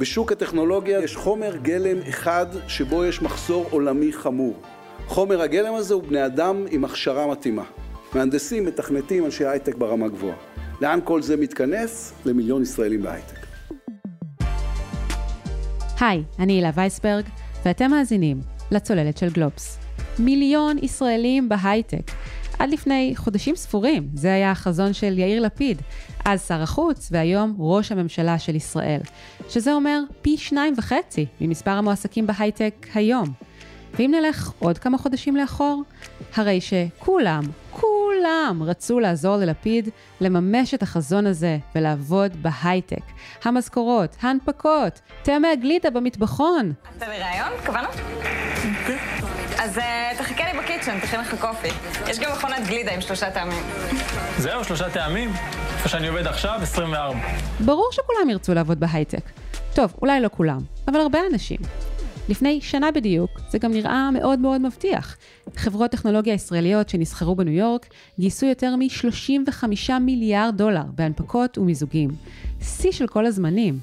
בשוק הטכנולוגיה יש חומר גלם אחד שבו יש מחסור עולמי חמור. חומר הגלם הזה הוא בני אדם עם הכשרה מתאימה. מהנדסים, מתכנתים, אנשי הייטק ברמה גבוהה. לאן כל זה מתכנס? למיליון ישראלים בהייטק. היי, אני הילה וייסברג, ואתם מאזינים לצוללת של גלובס. מיליון ישראלים בהייטק. עד לפני חודשים ספורים, זה היה החזון של יאיר לפיד, אז שר החוץ והיום ראש הממשלה של ישראל, שזה אומר פי שניים וחצי ממספר המועסקים בהייטק היום. ואם נלך עוד כמה חודשים לאחור, הרי שכולם, כולם רצו לעזור ללפיד לממש את החזון הזה ולעבוד בהייטק. המשכורות, ההנפקות, טעמי הגלידה במטבחון. אתה בראיון? קבענו? אז אה, תחכה לי בקיצ'ן, תכין לך קופי. יש גם מכונת גלידה עם שלושה טעמים. זהו, שלושה טעמים? איפה שאני עובד עכשיו, 24. ברור שכולם ירצו לעבוד בהייטק. טוב, אולי לא כולם, אבל הרבה אנשים. לפני שנה בדיוק, זה גם נראה מאוד מאוד מבטיח. חברות טכנולוגיה ישראליות שנסחרו בניו יורק גייסו יותר מ-35 מיליארד דולר בהנפקות ומיזוגים. שיא של כל הזמנים.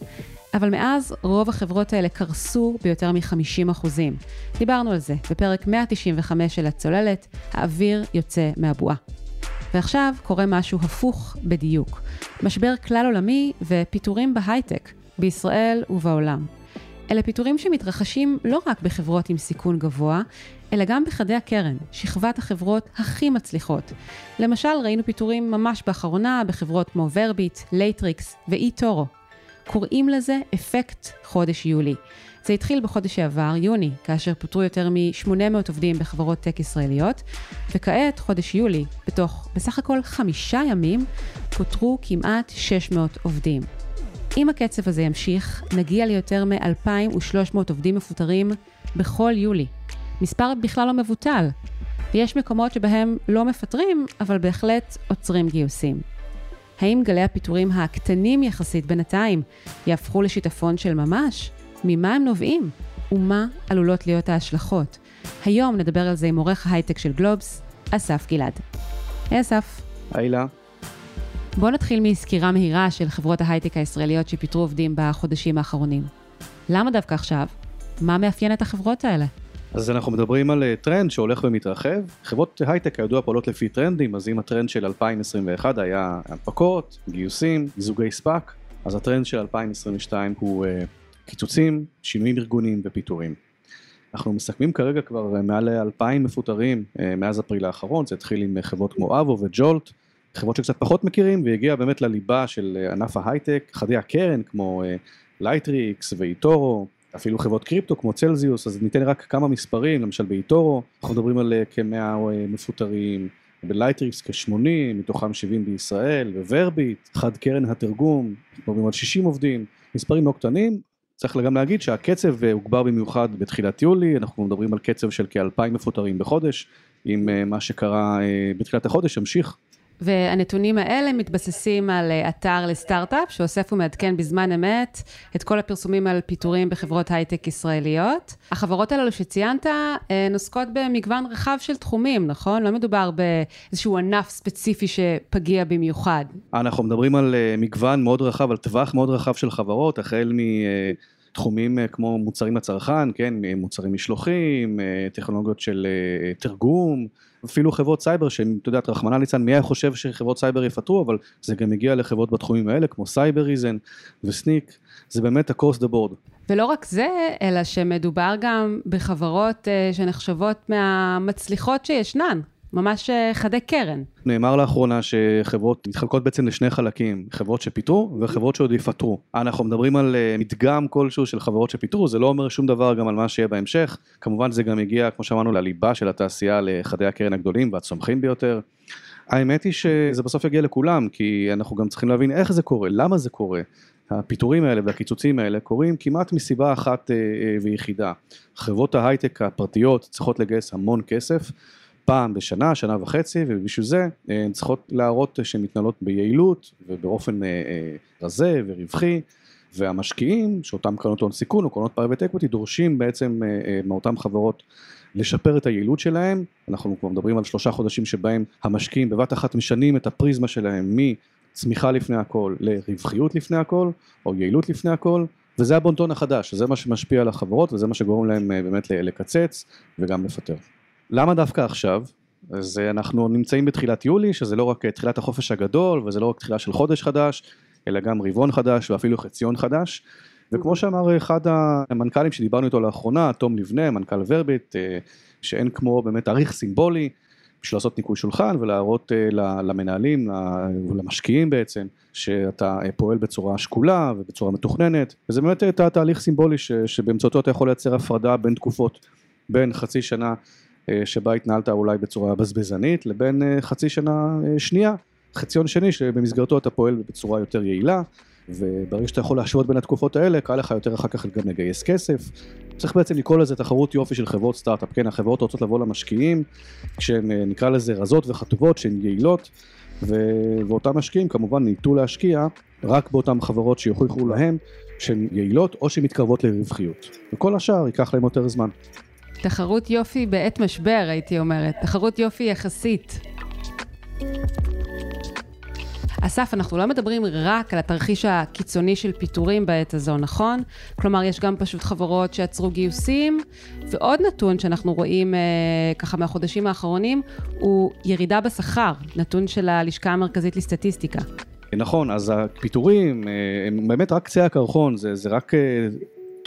אבל מאז רוב החברות האלה קרסו ביותר מ-50 אחוזים. דיברנו על זה בפרק 195 של הצוללת, האוויר יוצא מהבועה. ועכשיו קורה משהו הפוך בדיוק. משבר כלל עולמי ופיטורים בהייטק, בישראל ובעולם. אלה פיטורים שמתרחשים לא רק בחברות עם סיכון גבוה, אלא גם בחדי הקרן, שכבת החברות הכי מצליחות. למשל, ראינו פיטורים ממש באחרונה בחברות כמו ורביט, לייטריקס ואי-טורו. קוראים לזה אפקט חודש יולי. זה התחיל בחודש שעבר, יוני, כאשר פוטרו יותר מ-800 עובדים בחברות טק ישראליות, וכעת, חודש יולי, בתוך בסך הכל חמישה ימים, פוטרו כמעט 600 עובדים. אם הקצב הזה ימשיך, נגיע ליותר מ-2,300 עובדים מפוטרים בכל יולי. מספר בכלל לא מבוטל. ויש מקומות שבהם לא מפטרים, אבל בהחלט עוצרים גיוסים. האם גלי הפיטורים הקטנים יחסית בינתיים יהפכו לשיטפון של ממש? ממה הם נובעים? ומה עלולות להיות ההשלכות? היום נדבר על זה עם עורך ההייטק של גלובס, אסף גלעד. היי אסף. היי הילה. בואו נתחיל מסקירה מהירה של חברות ההייטק הישראליות שפיטרו עובדים בחודשים האחרונים. למה דווקא עכשיו? מה מאפיין את החברות האלה? אז אנחנו מדברים על אה, טרנד שהולך ומתרחב. חברות הייטק כידוע פועלות לפי טרנדים, אז אם הטרנד של 2021 היה הנפקות, גיוסים, מיזוגי SPAC, אז הטרנד של 2022 הוא אה, קיצוצים, שינויים ארגוניים ופיטורים. אנחנו מסכמים כרגע כבר אה, מעל 2,000 מפוטרים אה, מאז אפריל האחרון, זה התחיל עם חברות כמו אבו וג'ולט, חברות שקצת פחות מכירים, והגיע באמת לליבה של ענף ההייטק, חדי הקרן כמו לייטריקס ואיטורו, אפילו חברות קריפטו כמו צלזיוס, אז ניתן רק כמה מספרים, למשל באיטורו, אנחנו מדברים על אה, כמאה אה, מפוטרים, בלייטריקס כ-80, מתוכם 70 בישראל, וורביט, חד קרן התרגום, מדברים על 60 עובדים, מספרים לא קטנים, צריך גם להגיד שהקצב אה, הוגבר במיוחד בתחילת יולי, אנחנו מדברים על קצב של כ-2,000 מפוטרים בחודש, אם מה שקרה בתחילת החודש ימשיך והנתונים האלה מתבססים על אה, אתר לסטארט-אפ, שאוסף ומעדכן בזמן אמת את כל הפרסומים על פיטורים בחברות הייטק ישראליות. החברות הללו שציינת אה, נוסקות במגוון רחב של תחומים, נכון? לא מדובר באיזשהו ענף ספציפי שפגיע במיוחד. אנחנו מדברים על אה, מגוון מאוד רחב, על טווח מאוד רחב של חברות, החל מ... תחומים כמו מוצרים לצרכן, כן, מוצרים משלוחים, טכנולוגיות של תרגום, אפילו חברות סייבר שהן, אתה יודע, רחמנא ליצלן, מי היה חושב שחברות סייבר יפטרו, אבל זה גם מגיע לחברות בתחומים האלה, כמו סייבריזן וסניק, זה באמת across the board. ולא רק זה, אלא שמדובר גם בחברות אה, שנחשבות מהמצליחות שישנן. ממש אה, חדי קרן. נאמר לאחרונה שחברות מתחלקות בעצם לשני חלקים, חברות שפיטרו וחברות שעוד יפטרו. אנחנו מדברים על אה, מדגם כלשהו של חברות שפיטרו, זה לא אומר שום דבר גם על מה שיהיה בהמשך. כמובן זה גם הגיע, כמו שאמרנו, לליבה של התעשייה, לחדי הקרן הגדולים והצומחים ביותר. האמת היא שזה בסוף יגיע לכולם, כי אנחנו גם צריכים להבין איך זה קורה, למה זה קורה. הפיטורים האלה והקיצוצים האלה קורים כמעט מסיבה אחת אה, ויחידה. חברות ההייטק הפרטיות צריכות לגייס המון כסף. פעם בשנה, שנה וחצי, ובשביל זה אה, הן צריכות להראות שהן מתנהלות ביעילות ובאופן אה, אה, רזה ורווחי, והמשקיעים, שאותם קרנות הון סיכון או קרנות private equity, דורשים בעצם מאותן חברות לשפר את היעילות שלהם, אנחנו כבר מדברים על שלושה חודשים שבהם המשקיעים בבת אחת משנים את הפריזמה שלהם מצמיחה לפני הכל לרווחיות לפני הכל, או יעילות לפני הכל, וזה הבונטון החדש, זה מה שמשפיע על החברות וזה מה שגורם להם באמת לקצץ וגם לפטר. למה דווקא עכשיו? אז אנחנו נמצאים בתחילת יולי, שזה לא רק תחילת החופש הגדול וזה לא רק תחילה של חודש חדש, אלא גם רבעון חדש ואפילו חציון חדש. וכמו שאמר אחד המנכ"לים שדיברנו איתו לאחרונה, תום לבנה, מנכ"ל ורביט, אה, שאין כמו באמת תאריך סימבולי בשביל לעשות ניקוי שולחן ולהראות אה, למנהלים, למשקיעים בעצם, שאתה אה, פועל בצורה שקולה ובצורה מתוכננת, וזה באמת תהליך סימבולי שבאמצעותו אתה יכול לייצר הפרדה בין תקופות, בין חצי שנה שבה התנהלת אולי בצורה בזבזנית לבין חצי שנה שנייה, חציון שני שבמסגרתו אתה פועל בצורה יותר יעילה וברגע שאתה יכול להשוות בין התקופות האלה, קל לך יותר אחר כך גם לגייס כסף. צריך בעצם לקרוא לזה תחרות יופי של חברות סטארט-אפ, כן, החברות רוצות לבוא למשקיעים, כשהן אה, נקרא לזה רזות וחטובות, שהן יעילות, ו... ואותם משקיעים כמובן ניטו להשקיע רק באותן חברות שיוכיחו להם שהן יעילות או שהן מתקרבות לרווחיות. וכל השאר ייקח להם יותר זמן. תחרות יופי בעת משבר, הייתי אומרת. תחרות יופי יחסית. אסף, אנחנו לא מדברים רק על התרחיש הקיצוני של פיטורים בעת הזו, נכון? כלומר, יש גם פשוט חברות שעצרו גיוסים, ועוד נתון שאנחנו רואים אה, ככה מהחודשים האחרונים, הוא ירידה בשכר, נתון של הלשכה המרכזית לסטטיסטיקה. נכון, אז הפיטורים אה, הם באמת רק קצה הקרחון, זה, זה רק אה,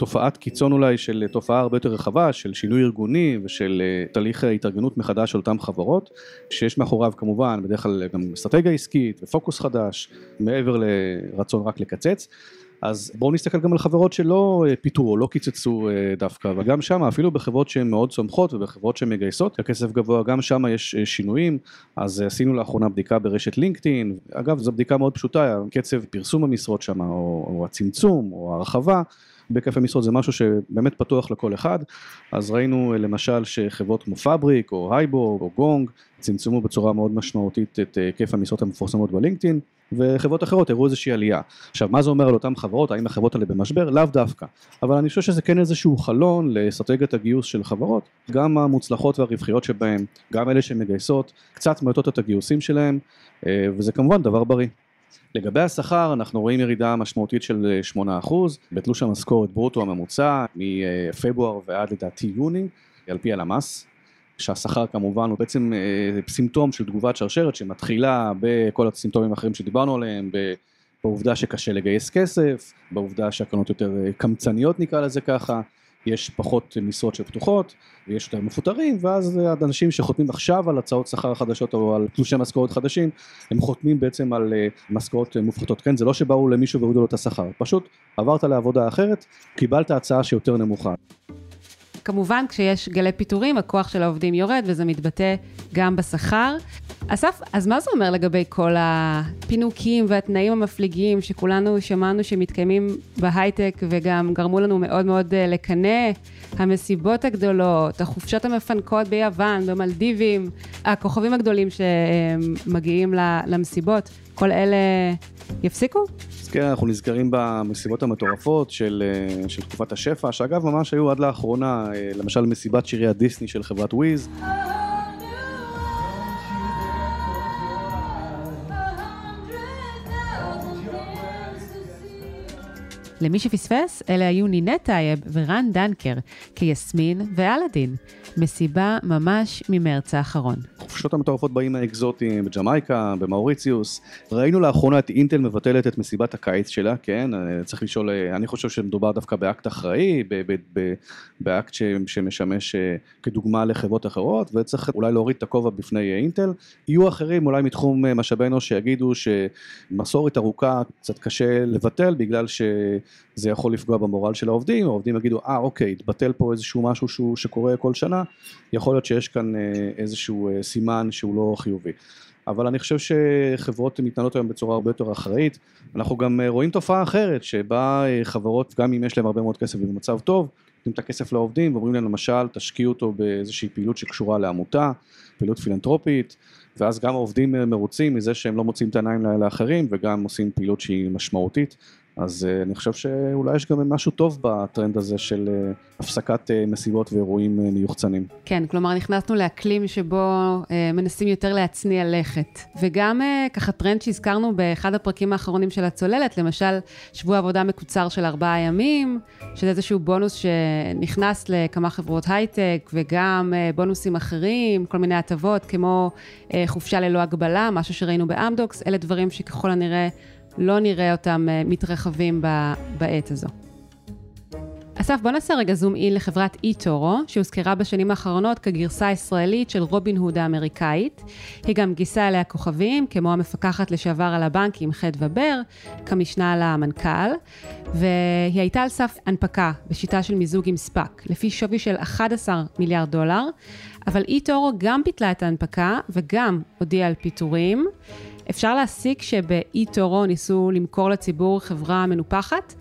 תופעת קיצון אולי של תופעה הרבה יותר רחבה של שינוי ארגוני ושל אה, תהליך התארגנות מחדש של אותן חברות שיש מאחוריו כמובן בדרך כלל גם אסטרטגיה עסקית ופוקוס חדש מעבר לרצון רק לקצץ. אז בואו נסתכל גם על חברות שלא אה, פיתרו או לא קיצצו אה, דווקא וגם שם אפילו בחברות שהן מאוד צומחות ובחברות שהן מגייסות הכסף גבוה גם שם יש שינויים. אז עשינו לאחרונה בדיקה ברשת לינקדאין. אגב זו בדיקה מאוד פשוטה קצב פרסום המשרות שם או, או הצמצום או ההרחבה בהיקף המשרות זה משהו שבאמת פתוח לכל אחד, אז ראינו למשל שחברות כמו פאבריק או הייבו או גונג צמצמו בצורה מאוד משמעותית את היקף המשרות המפורסמות בלינקדאין וחברות אחרות הראו איזושהי עלייה. עכשיו מה זה אומר על אותן חברות, האם החברות האלה במשבר? לאו דווקא. אבל אני חושב שזה כן איזשהו חלון לאסטרטגיית הגיוס של חברות, גם המוצלחות והרווחיות שבהן, גם אלה שמגייסות, קצת מאותות את הגיוסים שלהם, אה, וזה כמובן דבר בריא. לגבי השכר אנחנו רואים ירידה משמעותית של 8% בתלוש המשכורת ברוטו הממוצע מפברואר ועד לדעתי יוני על פי הלמ"ס שהשכר כמובן הוא בעצם אה, סימפטום של תגובת שרשרת שמתחילה בכל הסימפטומים האחרים שדיברנו עליהם בעובדה שקשה לגייס כסף, בעובדה שהקרנות יותר אה, קמצניות נקרא לזה ככה יש פחות משרות שפתוחות ויש יותר מפוטרים ואז אנשים שחותמים עכשיו על הצעות שכר חדשות או על תלושי משכורת חדשים הם חותמים בעצם על אה, משכורות מופחתות. כן זה לא שבאו למישהו והורידו לו את השכר. פשוט עברת לעבודה אחרת קיבלת הצעה שיותר נמוכה. כמובן כשיש גלי פיטורים הכוח של העובדים יורד וזה מתבטא גם בשכר. אסף, אז מה זה אומר לגבי כל הפינוקים והתנאים המפליגים שכולנו שמענו שמתקיימים בהייטק וגם גרמו לנו מאוד מאוד אה, לקנא, המסיבות הגדולות, החופשות המפנקות ביוון, במלדיבים, הכוכבים הגדולים שמגיעים למסיבות, כל אלה יפסיקו? כן, אנחנו נזכרים במסיבות המטורפות של, אה, של תקופת השפע, שאגב ממש היו עד לאחרונה, אה, למשל מסיבת שירי הדיסני של חברת וויז. למי שפספס, אלה היו נינט טייב ורן דנקר, כיסמין ואלאדין. מסיבה ממש ממרץ האחרון. החופשות המטורפות באיים האקזוטיים, בג'מייקה, במאוריציוס. ראינו לאחרונה את אינטל מבטלת את מסיבת הקיץ שלה, כן? אה, צריך לשאול, אה, אני חושב שמדובר דווקא באקט אחראי, באקט שמשמש אה, כדוגמה לחברות אחרות, וצריך אולי להוריד את הכובע בפני אינטל. יהיו אחרים, אולי מתחום משאבי אנוש, שיגידו שמסורת ארוכה קצת קשה לבטל, בגלל שזה יכול לפגוע במורל של העובדים, העובדים יגידו, אה, אוקיי, התבטל פה איזשהו משהו שהוא, שקורה כל שנה, יכול להיות שיש כאן איזשהו סימן שהוא לא חיובי. אבל אני חושב שחברות מתנהלות היום בצורה הרבה יותר אחראית. אנחנו גם אה, רואים תופעה אחרת, שבה אה, חברות, גם אם יש להם הרבה מאוד כסף ובמצב טוב, נותנים את הכסף לעובדים ואומרים להם למשל, תשקיעו אותו באיזושהי פעילות שקשורה לעמותה, פעילות פילנטרופית, ואז גם העובדים אה, מרוצים מזה שהם לא מוצאים את העיניים לאחרים וגם עושים פעילות שהיא משמעותית אז אה, אני חושב שאולי יש גם משהו טוב בטרנד הזה של אה, הפסקת אה, מסיבות ואירועים אה, מיוחצנים. כן, כלומר נכנסנו לאקלים שבו אה, מנסים יותר להצניע לכת. וגם אה, ככה טרנד שהזכרנו באחד הפרקים האחרונים של הצוללת, למשל שבוע עבודה מקוצר של ארבעה ימים, שזה איזשהו בונוס שנכנס לכמה חברות הייטק, וגם אה, בונוסים אחרים, כל מיני הטבות כמו אה, חופשה ללא הגבלה, משהו שראינו באמדוקס, אלה דברים שככל הנראה... לא נראה אותם אה, מתרחבים בעת הזו. אסף, בוא נעשה רגע זום אין לחברת אי-טורו, שהוזכרה בשנים האחרונות כגרסה הישראלית של רובין הוד האמריקאית. היא גם גייסה אליה כוכבים, כמו המפקחת לשעבר על הבנקים חדווה בר, כמשנה למנכ"ל, והיא הייתה על סף הנפקה בשיטה של מיזוג עם ספאק, לפי שווי של 11 מיליארד דולר, אבל אי-טורו גם ביטלה את ההנפקה וגם הודיעה על פיטורים. אפשר להסיק שבאי תורו ניסו למכור לציבור חברה מנופחת,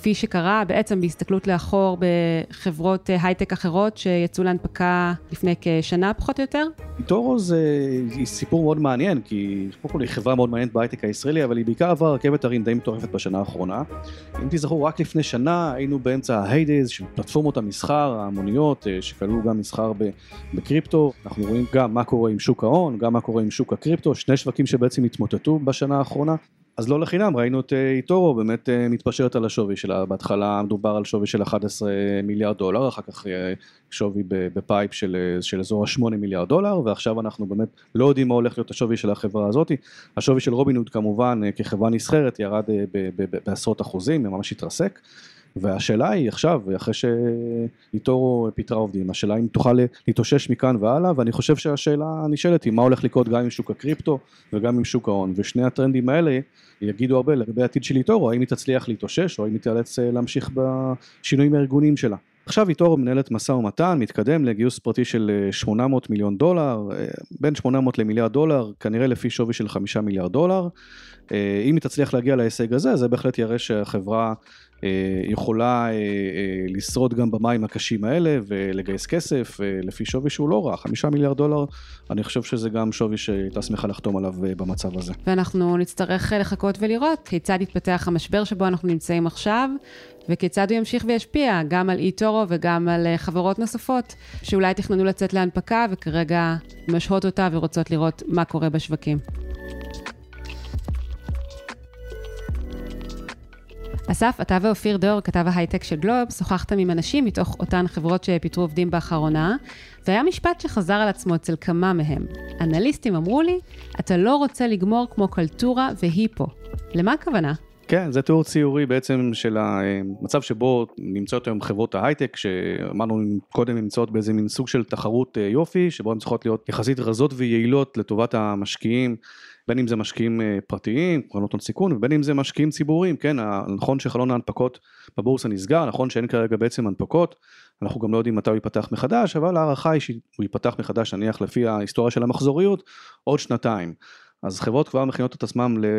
כפי שקרה בעצם בהסתכלות לאחור בחברות אה, הייטק אחרות שיצאו להנפקה לפני כשנה פחות או יותר? טורו זה סיפור מאוד מעניין, כי קודם כל היא חברה מאוד מעניינת בהייטק הישראלי, אבל היא בעיקר עברה רכבת הרים די מטורפת בשנה האחרונה. אם תזכרו, רק לפני שנה היינו באמצע ההיידז של פלטפורמות המסחר ההמוניות, אה, שכללו גם מסחר בקריפטו. אנחנו רואים גם מה קורה עם שוק ההון, גם מה קורה עם שוק הקריפטו, שני שווקים שבעצם התמוטטו בשנה האחרונה. אז לא לחינם ראינו את אה, איטורו באמת אה, מתפשרת על השווי שלה, בהתחלה מדובר על שווי של 11 מיליארד דולר, אחר כך אה, שווי ב-PIPE של, של אזור ה-8 מיליארד דולר, ועכשיו אנחנו באמת לא יודעים מה הולך להיות השווי של החברה הזאת. השווי של רובינהוד כמובן כחברה נסחרת ירד בעשרות אחוזים, ממש התרסק. והשאלה היא עכשיו, אחרי שאיתורו פיטרה עובדים, השאלה אם תוכל להתאושש מכאן והלאה, ואני חושב שהשאלה הנשאלת היא מה הולך לקרות גם עם שוק הקריפטו וגם עם שוק ההון, ושני הטרנדים האלה יגידו הרבה לגבי העתיד של איתורו, האם היא תצליח להתאושש או האם היא תיאלץ אה, להמשיך בשינויים הארגוניים שלה. עכשיו איתורו מנהלת משא ומתן, מתקדם לגיוס פרטי של 800 אה, מיליון דולר, אה, בין 800 למיליארד דולר, כנראה לפי שווי של 5 מיליארד דולר. אם היא תצליח להגיע להישג הזה, זה בהחלט יראה שהחברה יכולה אה, אה, לשרוד גם במים הקשים האלה ולגייס כסף לפי שווי שהוא לא רע, חמישה מיליארד דולר, אני חושב שזה גם שווי שהייתה שמחה לחתום עליו במצב הזה. ואנחנו נצטרך לחכות ולראות כיצד יתפתח המשבר שבו אנחנו נמצאים עכשיו, וכיצד הוא ימשיך וישפיע גם על אי-טורו וגם על חברות נוספות, שאולי תכננו לצאת להנפקה וכרגע משהות אותה ורוצות לראות מה קורה בשווקים. אסף, אתה ואופיר דור, כתב ההייטק של גלוב, שוחחתם עם אנשים מתוך אותן חברות שפיטרו עובדים באחרונה, והיה משפט שחזר על עצמו אצל כמה מהם. אנליסטים אמרו לי, אתה לא רוצה לגמור כמו קלטורה והיפו. למה הכוונה? כן, זה תיאור ציורי בעצם של המצב שבו נמצאות היום חברות ההייטק, שאמרנו קודם נמצאות באיזה מין סוג של תחרות אה, יופי, שבו הן צריכות להיות יחסית רזות ויעילות לטובת המשקיעים. בין אם זה משקיעים אה, פרטיים, קרנות הון סיכון, ובין אם זה משקיעים ציבוריים, כן, נכון שחלון ההנפקות בבורסה נסגר, נכון שאין כרגע בעצם הנפקות, אנחנו גם לא יודעים מתי הוא ייפתח מחדש, אבל ההערכה היא שהוא ייפתח מחדש, נניח לפי ההיסטוריה של המחזוריות, עוד שנתיים. אז חברות כבר מכינות את עצמם אה,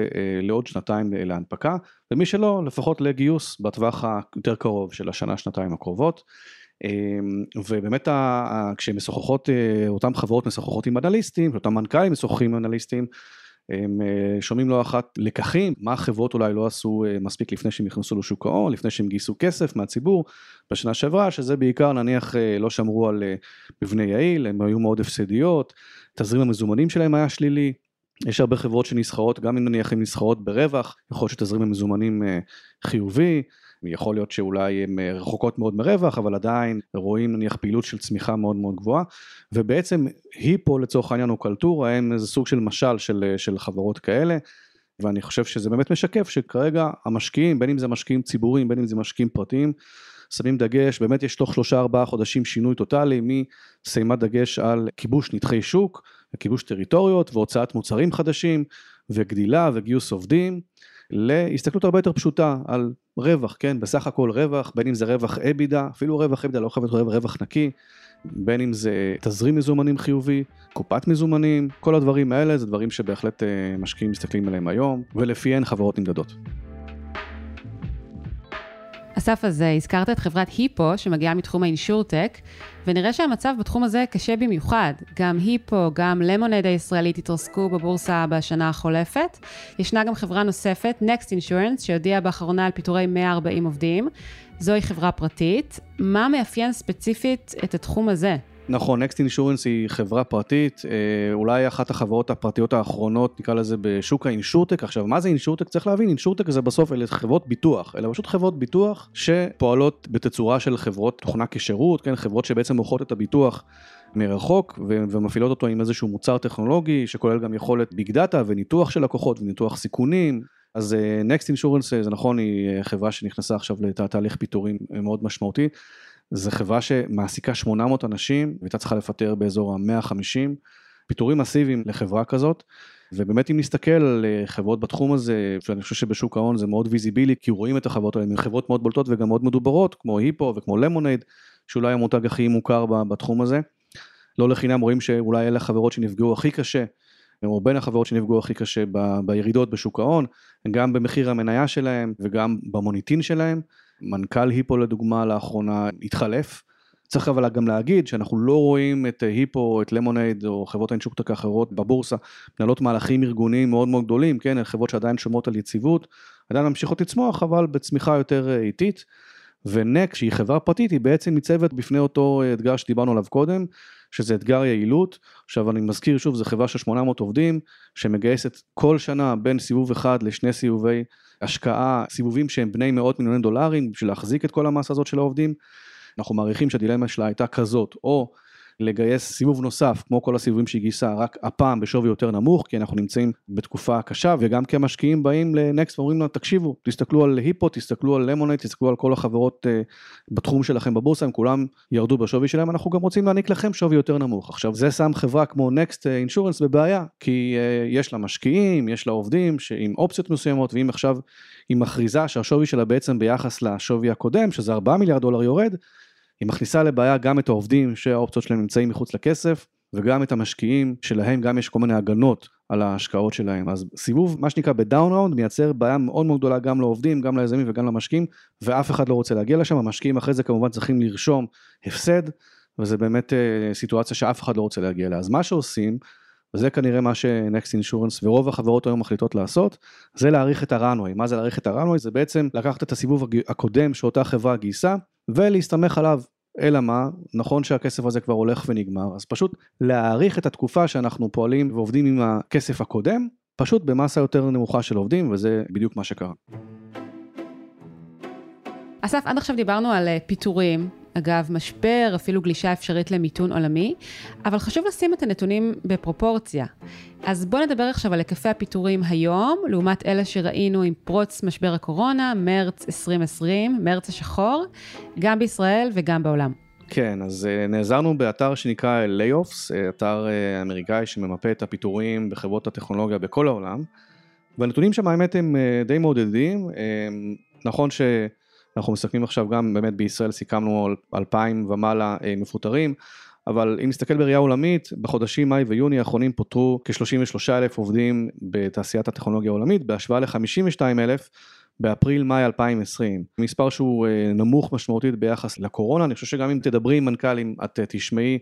לעוד שנתיים להנפקה, ומי שלא, לפחות לגיוס בטווח היותר קרוב של השנה, שנתיים הקרובות. אמ, ובאמת כשהן משוחחות, אה, אותן חברות משוחחות עם אנליסטים, אותם מנכ"לים משוחחים עם אנליסטים, הם אה, שומעים לא אחת לקחים, מה החברות אולי לא עשו אה, מספיק לפני שהם נכנסו לשוק ההון, לפני שהם גייסו כסף מהציבור בשנה שעברה, שזה בעיקר נניח אה, לא שמרו על מבנה יעיל, הם היו מאוד הפסדיות, תזרים המזומנים שלהם היה שלילי, יש הרבה חברות שנסחרות, גם אם נניח הן נסחרות ברווח, יכול להיות שתזרים המזומנים חיובי, יכול להיות שאולי הן אה, רחוקות מאוד מרווח, אבל עדיין רואים נניח פעילות של צמיחה מאוד מאוד גבוהה, ובעצם היפו לצורך העניין או קלטורה הם איזה סוג של משל של, אה, של חברות כאלה. ואני חושב שזה באמת משקף שכרגע המשקיעים, בין אם זה משקיעים ציבוריים, בין אם זה משקיעים פרטיים, שמים דגש, באמת יש תוך שלושה ארבעה חודשים שינוי טוטאלי משימת דגש על כיבוש נתחי שוק, כיבוש טריטוריות והוצאת מוצרים חדשים וגדילה וגיוס עובדים, להסתכלות הרבה יותר פשוטה על רווח, כן, בסך הכל רווח, בין אם זה רווח אבידה, אפילו רווח אבידה לא חייב להיות רווח נקי, בין אם זה תזרים מזומנים חיובי, קופת מזומנים, כל הדברים האלה זה דברים שבהחלט אה, משקיעים מסתכלים עליהם היום, ולפיהן חברות נמדדות. אסף, אז הזכרת את חברת היפו, שמגיעה מתחום האינשורטק, ונראה שהמצב בתחום הזה קשה במיוחד. גם היפו, גם למונד הישראלית התרסקו בבורסה בשנה החולפת. ישנה גם חברה נוספת, Next Insurance, שהודיעה באחרונה על פיטורי 140 עובדים. זוהי חברה פרטית. מה מאפיין ספציפית את התחום הזה? נכון, Next Insurance היא חברה פרטית, אה, אולי אחת החברות הפרטיות האחרונות, נקרא לזה בשוק האינשורטק. עכשיו, מה זה אינשורטק? צריך להבין, אינשורטק זה בסוף אלה חברות ביטוח, אלא פשוט חברות ביטוח שפועלות בתצורה של חברות תוכנה כשירות, כן, חברות שבעצם מוכרות את הביטוח מרחוק ומפעילות אותו עם איזשהו מוצר טכנולוגי שכולל גם יכולת ביג דאטה וניתוח של לקוחות וניתוח סיכונים. אז אה, Next Insurance, זה נכון, היא חברה שנכנסה עכשיו לתהליך פיטורים מאוד משמעותי. זו חברה שמעסיקה 800 אנשים והייתה צריכה לפטר באזור ה-150, פיטורים מסיביים לחברה כזאת. ובאמת אם נסתכל על אה, חברות בתחום הזה, שאני חושב שבשוק ההון זה מאוד visible, כי רואים את החברות האלה, הן חברות מאוד בולטות וגם מאוד מדוברות, כמו היפו וכמו למונייד, שאולי המותג הכי מוכר בתחום הזה. לא לחינם רואים שאולי אלה החברות שנפגעו הכי קשה, או בין החברות שנפגעו הכי קשה בירידות בשוק ההון, גם במחיר המניה שלהם וגם במוניטין שלהם. מנכ"ל היפו לדוגמה לאחרונה התחלף. צריך אבל גם להגיד שאנחנו לא רואים את היפו את למונייד או חברות האינשוקטק האחרות בבורסה מנהלות מהלכים ארגוניים מאוד מאוד גדולים, כן, חברות שעדיין שומרות על יציבות, עדיין ממשיכות לצמוח אבל בצמיחה יותר אה, איטית. ונק שהיא חברה פרטית היא בעצם ניצבת בפני אותו אה, אתגר שדיברנו עליו קודם, שזה אתגר יעילות. עכשיו אני מזכיר שוב, זו חברה של 800 עובדים שמגייסת כל שנה בין סיבוב אחד לשני סיבובי השקעה, סיבובים שהם בני מאות מיליוני דולרים בשביל להחזיק את כל המסה הזאת של העובדים. אנחנו מעריכים שהדילמה שלה הייתה כזאת, או לגייס סיבוב נוסף, כמו כל הסיבובים שהיא גייסה, רק הפעם בשווי יותר נמוך, כי אנחנו נמצאים בתקופה קשה, וגם כי המשקיעים באים לנקסט ואומרים לנו, תקשיבו, תסתכלו על היפו, תסתכלו על למונייד, תסתכלו על כל החברות uh, בתחום שלכם בבורסה, הם כולם ירדו בשווי שלהם, אנחנו גם רוצים להעניק לכם שווי יותר נמוך. עכשיו, זה שם חברה כמו נקסט אינשורנס בבעיה, כי uh, יש לה משקיעים, יש לה עובדים עם אופציות מסוימות, ואם עכשיו היא מכריזה שהשווי שלה בעצם ביחס לשווי הקודם, שזה 4 מיליארד דולר יורד, היא מכניסה לבעיה גם את העובדים שהאופציות שלהם נמצאים מחוץ לכסף, וגם את המשקיעים שלהם גם יש כל מיני הגנות על ההשקעות שלהם. אז סיבוב, מה שנקרא בדאון ראונד, מייצר בעיה מאוד מאוד גדולה גם לעובדים, גם ליזמים וגם למשקיעים, ואף אחד לא רוצה להגיע לשם, המשקיעים אחרי זה כמובן צריכים לרשום הפסד, וזה באמת אה, סיטואציה שאף אחד לא רוצה להגיע אליה. אז מה שעושים, וזה כנראה מה שנקסט אינשורנס ורוב החברות היום מחליטות לעשות, זה להאריך את הראנווי. מה זה להאריך את הראנווי? זה בעצם לקחת את הסיבוב הקודם שאותה חברה גייסה, ולהסתמך עליו. אלא מה, נכון שהכסף הזה כבר הולך ונגמר, אז פשוט להאריך את התקופה שאנחנו פועלים ועובדים עם הכסף הקודם, פשוט במסה יותר נמוכה של עובדים, וזה בדיוק מה שקרה. אסף, עד עכשיו דיברנו על אה, פיטורים, אגב, משבר, אפילו גלישה אפשרית למיתון עולמי, אבל חשוב לשים את הנתונים בפרופורציה. אז בואו נדבר עכשיו על היקפי הפיטורים היום, לעומת אלה שראינו עם פרוץ משבר הקורונה, מרץ 2020, מרץ השחור, גם בישראל וגם בעולם. כן, אז uh, נעזרנו באתר שנקרא Layoffs, אה, אתר uh, אמריקאי שממפה את הפיטורים בחברות הטכנולוגיה בכל העולם, והנתונים שם האמת הם די מעודדים, נכון ש... אנחנו מסתכלים עכשיו גם באמת בישראל סיכמנו על 2,000 ומעלה אה, מפוטרים, אבל אם נסתכל בראייה עולמית, בחודשים מאי ויוני האחרונים פוטרו כ-33 אלף עובדים בתעשיית הטכנולוגיה העולמית, בהשוואה ל-52 אלף באפריל-מאי 2020. מספר שהוא אה, נמוך משמעותית ביחס לקורונה, אני חושב שגם אם תדברי עם מנכ"לים את אה, תשמעי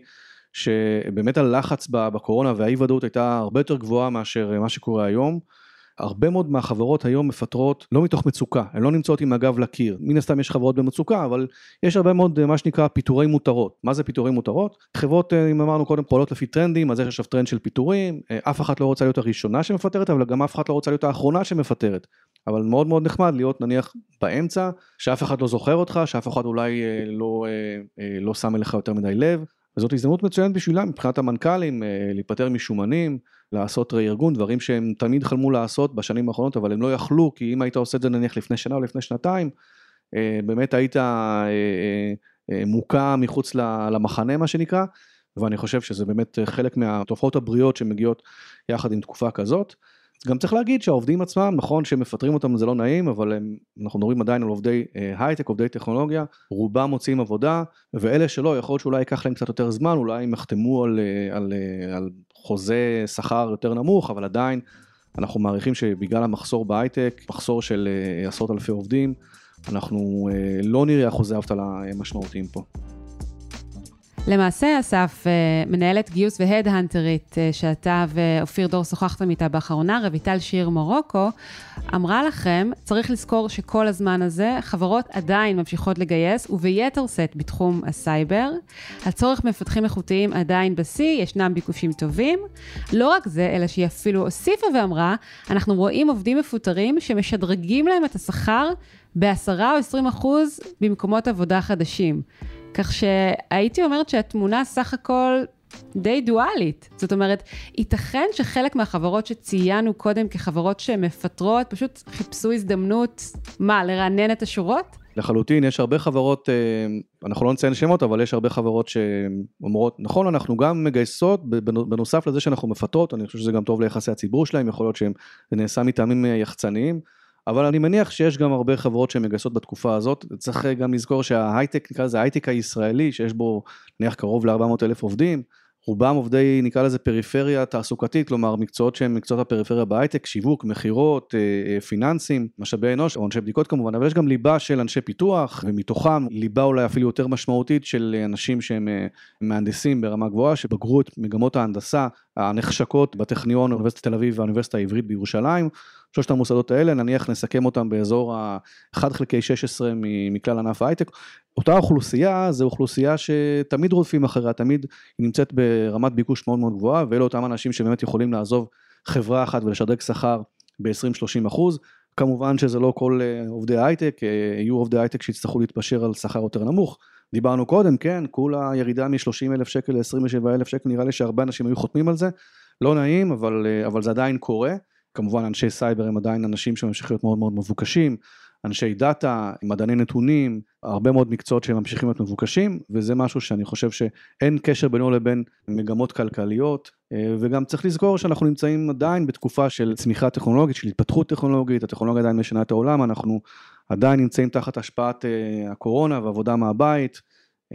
שבאמת הלחץ בקורונה והאי ודאות הייתה הרבה יותר גבוהה מאשר מה שקורה היום. הרבה מאוד מהחברות היום מפטרות לא מתוך מצוקה, הן לא נמצאות עם הגב לקיר. מן הסתם יש חברות במצוקה, אבל יש הרבה מאוד מה שנקרא פיטורי מותרות. מה זה פיטורי מותרות? חברות, אה, אם אמרנו קודם, פועלות לפי טרנדים, אז יש עכשיו טרנד של פיטורים, אה, אף אחת לא רוצה להיות הראשונה שמפטרת, אבל גם אף אחת לא רוצה להיות האחרונה שמפטרת. אבל מאוד מאוד נחמד להיות נניח באמצע, שאף אחד לא זוכר אותך, שאף אחד אולי אה, לא, לא שם אליך יותר מדי לב. וזאת הזדמנות מצוינת בשבילם מבחינת המנכ"לים להיפטר משומנים, לעשות רה-ארגון, דברים שהם תמיד חלמו לעשות בשנים האחרונות, אבל הם לא יכלו, כי אם היית עושה את זה נניח לפני שנה או לפני שנתיים, אה, באמת היית אה, אה, מוכה מחוץ למחנה מה שנקרא, ואני חושב שזה באמת חלק מהתופעות הבריאות שמגיעות יחד עם תקופה כזאת. גם צריך להגיד שהעובדים עצמם, נכון שמפטרים אותם זה לא נעים, אבל הם, אנחנו מדברים עדיין על עובדי הייטק, עובדי טכנולוגיה, רובם מוצאים עבודה, ואלה שלא, יכול להיות שאולי ייקח להם קצת יותר זמן, אולי הם יחתמו על, על, על חוזה שכר יותר נמוך, אבל עדיין אנחנו מעריכים שבגלל המחסור בהייטק, מחסור של אה, עשרות אלפי עובדים, אנחנו לא נראה אחוזי אבטלה משמעותיים פה. למעשה, אסף, אה, מנהלת גיוס והד-הנטרית אה, שאתה ואופיר דור שוחחתם איתה באחרונה, רויטל שיר מורוקו, אמרה לכם, צריך לזכור שכל הזמן הזה חברות עדיין ממשיכות לגייס, וביתר שאת בתחום הסייבר. הצורך במפתחים איכותיים עדיין בשיא, ישנם ביקושים טובים. לא רק זה, אלא שהיא אפילו הוסיפה ואמרה, אנחנו רואים עובדים מפוטרים שמשדרגים להם את השכר ב-10 או 20 אחוז במקומות עבודה חדשים. כך שהייתי אומרת שהתמונה סך הכל די דואלית. זאת אומרת, ייתכן שחלק מהחברות שציינו קודם כחברות שמפטרות, פשוט חיפשו הזדמנות, מה, לרענן את השורות? לחלוטין, יש הרבה חברות, אה, אנחנו לא נציין שמות, אבל יש הרבה חברות שאומרות, נכון, אנחנו גם מגייסות, בנוסף לזה שאנחנו מפטרות, אני חושב שזה גם טוב ליחסי הציבור שלהם, יכול להיות שזה נעשה מטעמים אה, יחצניים. אבל אני מניח שיש גם הרבה חברות שמגייסות בתקופה הזאת, צריך גם לזכור שההייטק, נקרא לזה ההייטק הישראלי, שיש בו נניח קרוב ל-400 אלף עובדים, רובם עובדי נקרא לזה פריפריה תעסוקתית, כלומר מקצועות שהם מקצועות הפריפריה בהייטק, שיווק, מכירות, אה, אה, פיננסים, משאבי אנוש או אנשי בדיקות כמובן, אבל יש גם ליבה של אנשי פיתוח, ומתוכם ליבה אולי אפילו יותר משמעותית של אנשים שהם אה, מהנדסים ברמה גבוהה, שבגרו את מגמות ההנדסה הנחשקות בטכניון, אוניברסיטת תל אביב והאוניברסיטה העברית בירושלים. שלושת המוסדות האלה, נניח נסכם אותם באזור ה-1 חלקי 16 מכלל ענף ההייטק. אותה אוכלוסייה זה אוכלוסייה שתמיד רודפים אחריה, תמיד היא נמצאת ברמת ביקוש מאוד מאוד גבוהה, ואלה אותם אנשים שבאמת יכולים לעזוב חברה אחת ולשדרג שכר ב-20-30 אחוז. כמובן שזה לא כל אה, עובדי הייטק, אה, יהיו עובדי הייטק שיצטרכו להתפשר על שכר יותר נמוך. דיברנו קודם, כן, כולה ירידה מ-30 אלף שקל ל-27 אלף שקל, נראה לי שהרבה אנשים היו חותמים על זה. לא נעים, אבל, אה, אבל זה עדיין קורה. כמובן אנשי סייבר הם עדיין אנשים שממשיכים להיות מאוד מאוד מבוקשים, אנשי דאטה, מדעני נתונים, הרבה מאוד מקצועות שהם ממשיכים להיות מבוקשים, וזה משהו שאני חושב שאין קשר בינו לבין מגמות כלכליות, אה, וגם צריך לזכור שאנחנו נמצאים עדיין בתקופה של צמיחה טכנולוגית, של התפתחות טכנולוגית, הטכנולוגיה עדיין משנה את העולם, אנחנו עדיין נמצאים תחת השפעת אה, הקורונה ועבודה מהבית,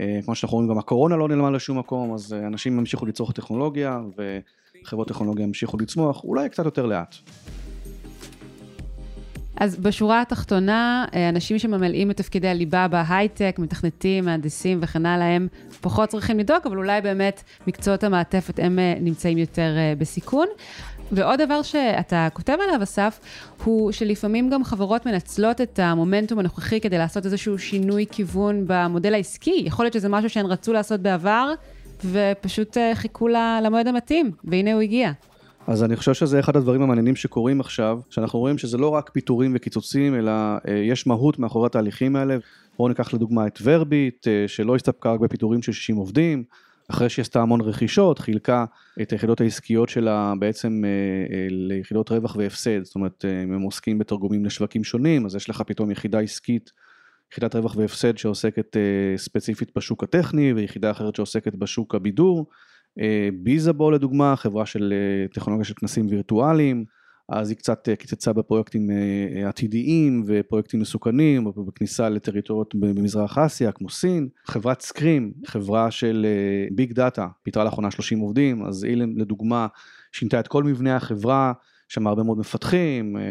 אה, כמו שאנחנו רואים גם הקורונה לא נעלמה לשום מקום, אז אנשים ימשיכו לצרוך טכנולוגיה, ו... חברות טכנולוגיה ימשיכו לצמוח, אולי קצת יותר לאט. אז בשורה התחתונה, אה, אנשים שממלאים את תפקידי הליבה בהייטק, מתכנתים, מהנדסים וכן הלאה, הם פחות צריכים לדאוג, אבל אולי באמת מקצועות המעטפת הם אה, נמצאים יותר אה, בסיכון. ועוד דבר שאתה כותב עליו, אסף, הוא שלפעמים גם חברות מנצלות את המומנטום הנוכחי כדי לעשות איזשהו שינוי כיוון במודל העסקי. יכול להיות שזה משהו שהן רצו לעשות בעבר, ופשוט אה, חיכו למועד המתאים, והנה הוא הגיע. אז אני חושב שזה אחד הדברים המעניינים שקורים עכשיו, שאנחנו רואים שזה לא רק פיטורים וקיצוצים, אלא אה, יש מהות מאחורי התהליכים האלה. בואו ניקח לדוגמה את ורביט, אה, שלא הסתפקה רק בפיטורים של 60 עובדים, אחרי שהיא עשתה המון רכישות, חילקה את היחידות העסקיות שלה בעצם ליחידות רווח והפסד, זאת אומרת, אם הם עוסקים בתרגומים לשווקים שונים, אז יש לך פתאום יחידה עסקית יחידת רווח והפסד שעוסקת uh, ספציפית בשוק הטכני ויחידה אחרת שעוסקת בשוק הבידור. Uh, ביזאבו לדוגמה, חברה של uh, טכנולוגיה של כנסים וירטואליים, אז היא קצת קיצצה בפרויקטים עתידיים ופרויקטים מסוכנים, בכניסה לטריטוריות במזרח אסיה כמו סין. חברת סקרים, חברה של ביג דאטה, פיתרה לאחרונה 30 עובדים, אז אילן לדוגמה שינתה את כל מבנה החברה. שם הרבה מאוד מפתחים, אה,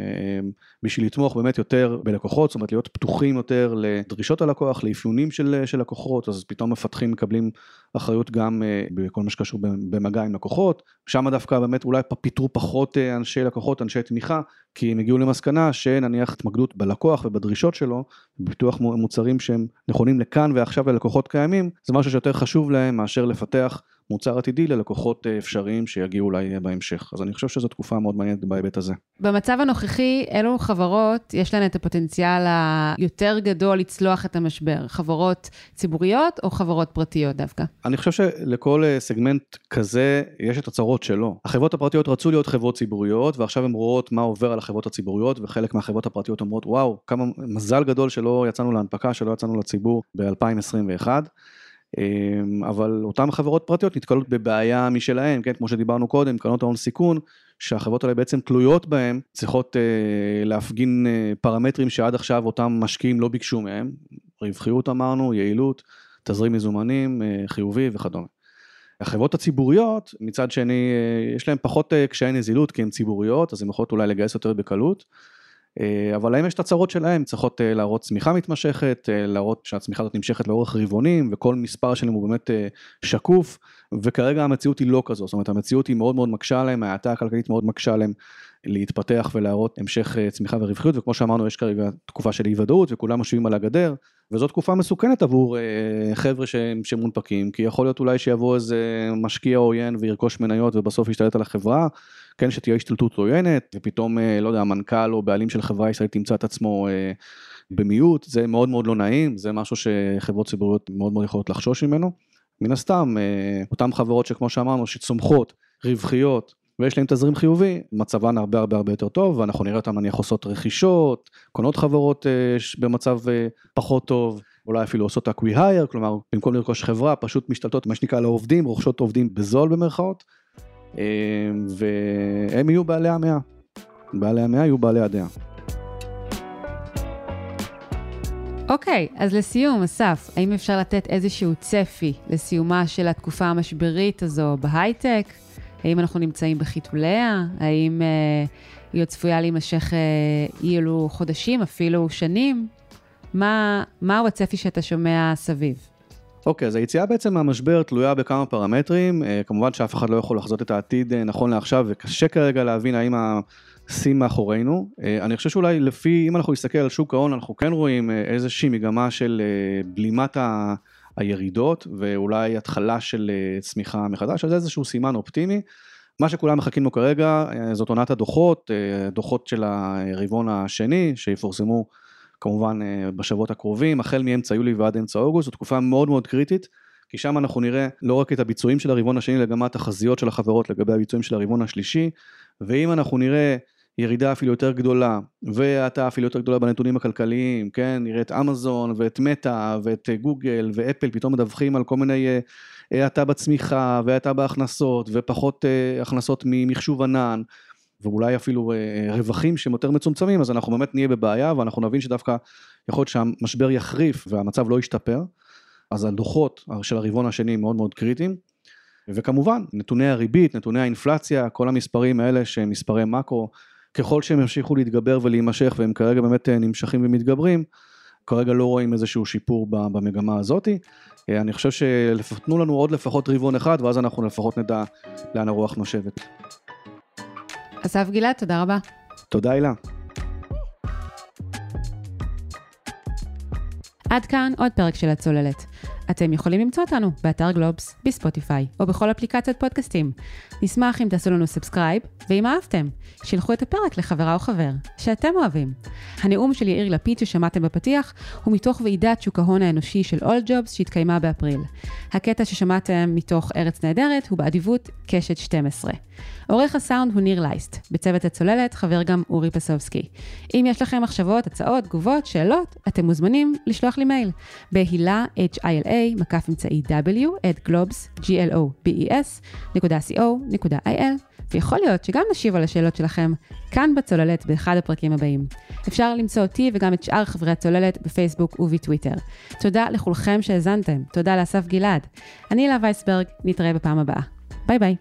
בשביל לתמוך באמת יותר בלקוחות, זאת אומרת להיות פתוחים יותר לדרישות הלקוח, לאפיונים של, של לקוחות, אז פתאום מפתחים מקבלים אחריות גם אה, בכל מה שקשור במגע עם לקוחות, שם דווקא באמת אולי פיטרו פחות אה, אנשי לקוחות, אנשי תמיכה, כי הם הגיעו למסקנה שנניח התמקדות בלקוח ובדרישות שלו, בפיתוח מוצרים שהם נכונים לכאן ועכשיו ללקוחות קיימים, זה משהו שיותר חשוב להם מאשר לפתח מוצר עתידי ללקוחות אה, אפשריים שיגיעו אולי בהמשך. אז אני חושב שזו תקופה מאוד מעניינת בהיבט הזה. במצב הנוכחי, אילו חברות יש להן את הפוטנציאל היותר גדול לצלוח את המשבר? חברות ציבוריות או חברות פרטיות דווקא? אני חושב שלכל אה, סגמנט כזה יש את הצרות שלו. החברות הפרטיות רצו להיות חברות ציבוריות, ועכשיו הן רואות מה עובר על החברות הציבוריות, וחלק מהחברות הפרטיות אומרות, וואו, כמה מזל גדול שלא יצאנו להנפקה, שלא יצאנו לציבור ב-2021. אמ, אבל אותן חברות פרטיות נתקלות בבעיה משלהן, כן, כמו שדיברנו קודם, קרנות ההון סיכון, שהחברות האלה בעצם תלויות בהן, צריכות אה, להפגין אה, פרמטרים שעד עכשיו אותם משקיעים לא ביקשו מהם, רווחיות אמרנו, יעילות, תזרים מזומנים, אה, חיובי וכדומה. החברות הציבוריות, מצד שני, יש להן פחות קשיי נזילות כי הן ציבוריות, אז הן יכולות אולי לגייס יותר בקלות. אה, אבל להם יש את הצרות שלהם, צריכות אה, להראות צמיחה מתמשכת, אה, להראות שהצמיחה הזאת נמשכת לאורך רבעונים, וכל מספר שלהם הוא באמת שקוף, וכרגע המציאות היא לא כזו, זאת אומרת המציאות היא מאוד מאוד מקשה עליהם, ההאטה הכלכלית מאוד מקשה עליהם להתפתח ולהראות המשך צמיחה ורווחיות, וכמו שאמרנו יש כרגע תקופה של אי ודאות וכולם משווים על הגדר, וזו תקופה מסוכנת עבור חבר'ה שהם, שמונפקים, כי יכול להיות אולי שיבוא איזה משקיע עוין וירכוש מניות ובסוף ישתלט על החברה, כן, שתהיה השתלטות עוינת, ופתאום, אה, לא יודע, המנכ"ל או בעלים של חברה ישראלית ימצא את עצמו אה, במיעוט, זה מאוד מאוד לא נעים, זה משהו שחברות ציבוריות מאוד מאוד יכולות לחשוש ממנו. מן הסתם, אה, אותן חברות שכמו שאמרנו, שצומחות, רווחיות, ויש להן תזרים חיובי, מצבן הרבה הרבה הרבה יותר טוב, ואנחנו נראה אותן נניח עושות רכישות, קונות חברות במצב פחות טוב, אולי אפילו עושות אקווי-הייר, כלומר במקום לרכוש חברה פשוט משתלטות מה שנקרא לעובדים, רוכשות עובדים בזול במרכאות, אמ, והם יהיו בעלי המאה. בעלי המאה יהיו בעלי הדעה. אוקיי, okay, אז לסיום, אסף, האם אפשר לתת איזשהו צפי לסיומה של התקופה המשברית הזו בהייטק? האם אנחנו נמצאים בחיתוליה? האם אה, היא עוד צפויה להימשך אה, אי אלו חודשים, אפילו שנים? מה, מהו הצפי שאתה שומע סביב? אוקיי, אז היציאה בעצם מהמשבר תלויה בכמה פרמטרים, אה, כמובן שאף אחד לא יכול לחזות את העתיד אה, נכון לעכשיו, וקשה כרגע להבין האם השיא מאחורינו. אה, אני חושב שאולי לפי, אם אנחנו נסתכל על שוק ההון, אנחנו כן רואים איזושהי מגמה של בלימת ה... הירידות, ואולי התחלה של צמיחה מחדש, אז זה איזשהו סימן אופטימי. מה שכולם מחכים לו כרגע זאת עונת הדוחות, דוחות של הרבעון השני שיפורסמו כמובן אה, בשבועות הקרובים, החל מאמצע יולי ועד אמצע אוגוסט, זו תקופה מאוד מאוד קריטית, כי שם אנחנו נראה לא רק את הביצועים של הרבעון השני, אלא גם התחזיות של החברות לגבי הביצועים של הרבעון השלישי, ואם אנחנו נראה ירידה אפילו יותר גדולה, והאטה אפילו יותר גדולה בנתונים הכלכליים, כן, נראה את אמזון ואת מטא ואת גוגל ואפל פתאום מדווחים על כל מיני אה, האטה בצמיחה והאטה בהכנסות ופחות אה, הכנסות ממחשוב ענן ואולי אפילו אה, רווחים שהם יותר מצומצמים, אז אנחנו באמת נהיה בבעיה ואנחנו נבין שדווקא יכול להיות שהמשבר יחריף והמצב לא ישתפר, אז הדוחות של הרבעון השני מאוד מאוד קריטיים. וכמובן, נתוני הריבית, נתוני האינפלציה, כל המספרים האלה שהם מספרי מאקרו, ככל שהם ימשיכו להתגבר ולהימשך והם כרגע באמת אה, נמשכים ומתגברים, כרגע לא רואים איזשהו שיפור במגמה הזאתי. אה, אני חושב שתנו לנו עוד לפחות רבעון אחד ואז אנחנו לפחות נדע לאן הרוח נושבת. אסף גלעד, תודה רבה. תודה, הילה. עד כאן עוד פרק של הצוללת. אתם יכולים למצוא אותנו באתר גלובס, בספוטיפיי או בכל אפליקציית פודקאסטים. נשמח אם תעשו לנו subscribe, ואם אהבתם, שילחו את הפרק לחברה או חבר שאתם אוהבים. הנאום של יאיר לפיד ששמעתם בפתיח הוא מתוך ועידת שוק ההון האנושי של All Jobs שהתקיימה באפריל. הקטע ששמעתם מתוך ארץ נהדרת הוא באדיבות קשת 12. עורך הסאונד הוא ניר לייסט, בצוות הצוללת חבר גם אורי פסובסקי. אם יש לכם מחשבות, הצעות, תגובות, שאלות, אתם מוזמנים לשלוח לי מייל בהילה, hila, מקף אמצעי w, at globes, globes.co.il, ויכול להיות שגם נשיב על השאלות שלכם כאן בצוללת באחד הפרקים הבאים. אפשר למצוא אותי וגם את שאר חברי הצוללת בפייסבוק ובטוויטר. תודה לכולכם שהאזנתם, תודה לאסף גלעד. אני הילה ויסברג, נתראה בפעם הבאה. ביי ביי.